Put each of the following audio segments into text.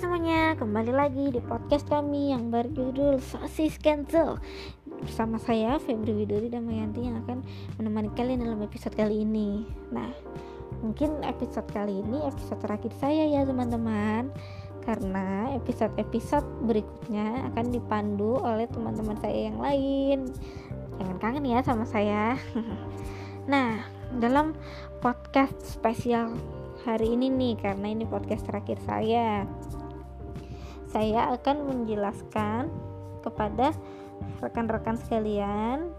kembali lagi di podcast kami yang berjudul Sosis Cancel Bersama saya Febri Widuri dan Mayanti yang akan menemani kalian dalam episode kali ini. Nah, mungkin episode kali ini episode terakhir saya ya teman-teman. Karena episode-episode berikutnya akan dipandu oleh teman-teman saya yang lain. Jangan kangen ya sama saya. Nah, dalam podcast spesial hari ini nih karena ini podcast terakhir saya saya akan menjelaskan kepada rekan-rekan sekalian.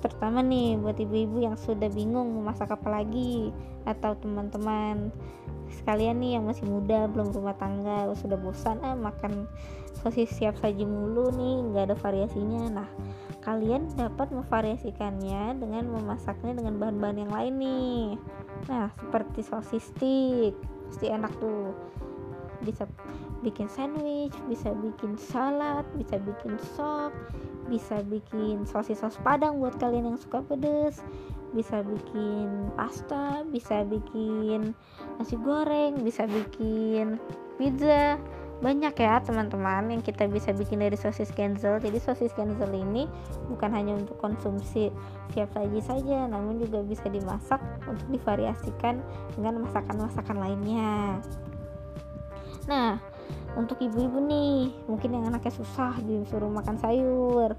Terutama nih buat ibu-ibu yang sudah bingung mau masak apa lagi atau teman-teman sekalian nih yang masih muda belum rumah tangga sudah bosan ah makan sosis siap saji mulu nih nggak ada variasinya. Nah kalian dapat memvariasikannya dengan memasaknya dengan bahan-bahan yang lain nih. Nah seperti sosis stick. Pasti enak tuh bisa bikin sandwich bisa bikin salad bisa bikin sop bisa bikin sosis sos padang buat kalian yang suka pedes bisa bikin pasta bisa bikin nasi goreng bisa bikin pizza. Banyak ya teman-teman yang kita bisa bikin dari sosis cancel jadi sosis cancel ini bukan hanya untuk konsumsi siap saji saja namun juga bisa dimasak untuk divariasikan dengan masakan-masakan lainnya nah untuk ibu-ibu nih mungkin yang anaknya susah disuruh makan sayur.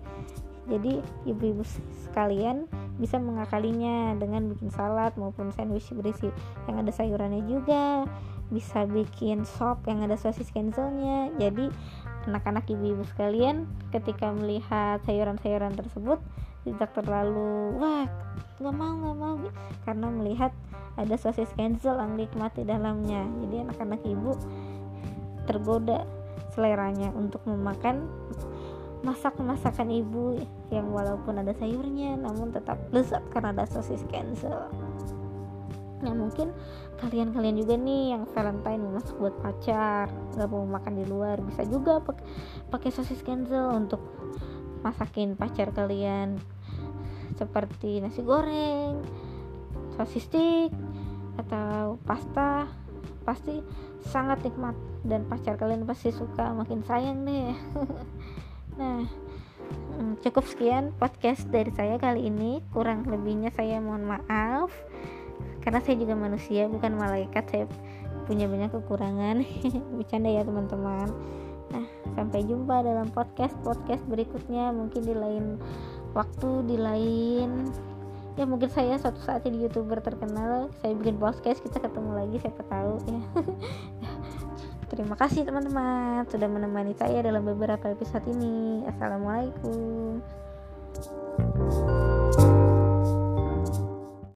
Jadi ibu-ibu sekalian bisa mengakalinya dengan bikin salad maupun sandwich berisi yang ada sayurannya juga. Bisa bikin sop yang ada sosis cancelnya jadi anak-anak ibu-ibu sekalian ketika melihat sayuran-sayuran tersebut tidak terlalu wah nggak mau nggak mau karena melihat ada sosis cancel yang nikmati dalamnya. Jadi anak-anak ibu tergoda seleranya untuk memakan masak-masakan ibu yang walaupun ada sayurnya namun tetap lezat karena ada sosis cancel. Nah mungkin kalian-kalian juga nih yang Valentine mau masak buat pacar nggak mau makan di luar bisa juga pakai sosis cancel untuk masakin pacar kalian. Seperti nasi goreng sosis stick atau pasta pasti sangat nikmat. Dan pacar kalian pasti suka makin sayang deh nah hmm, cukup sekian podcast dari saya kali ini. Kurang lebihnya saya mohon maaf. Karena saya juga manusia bukan malaikat. Saya punya banyak kekurangan. Bercanda ya teman-teman. Nah sampai jumpa dalam podcast podcast berikutnya. Mungkin di lain waktu di lain ya mungkin saya suatu saat jadi youtuber terkenal saya bikin podcast kita ketemu lagi siapa tahu ya. Terima kasih teman-teman sudah menemani saya dalam beberapa episode ini. Assalamualaikum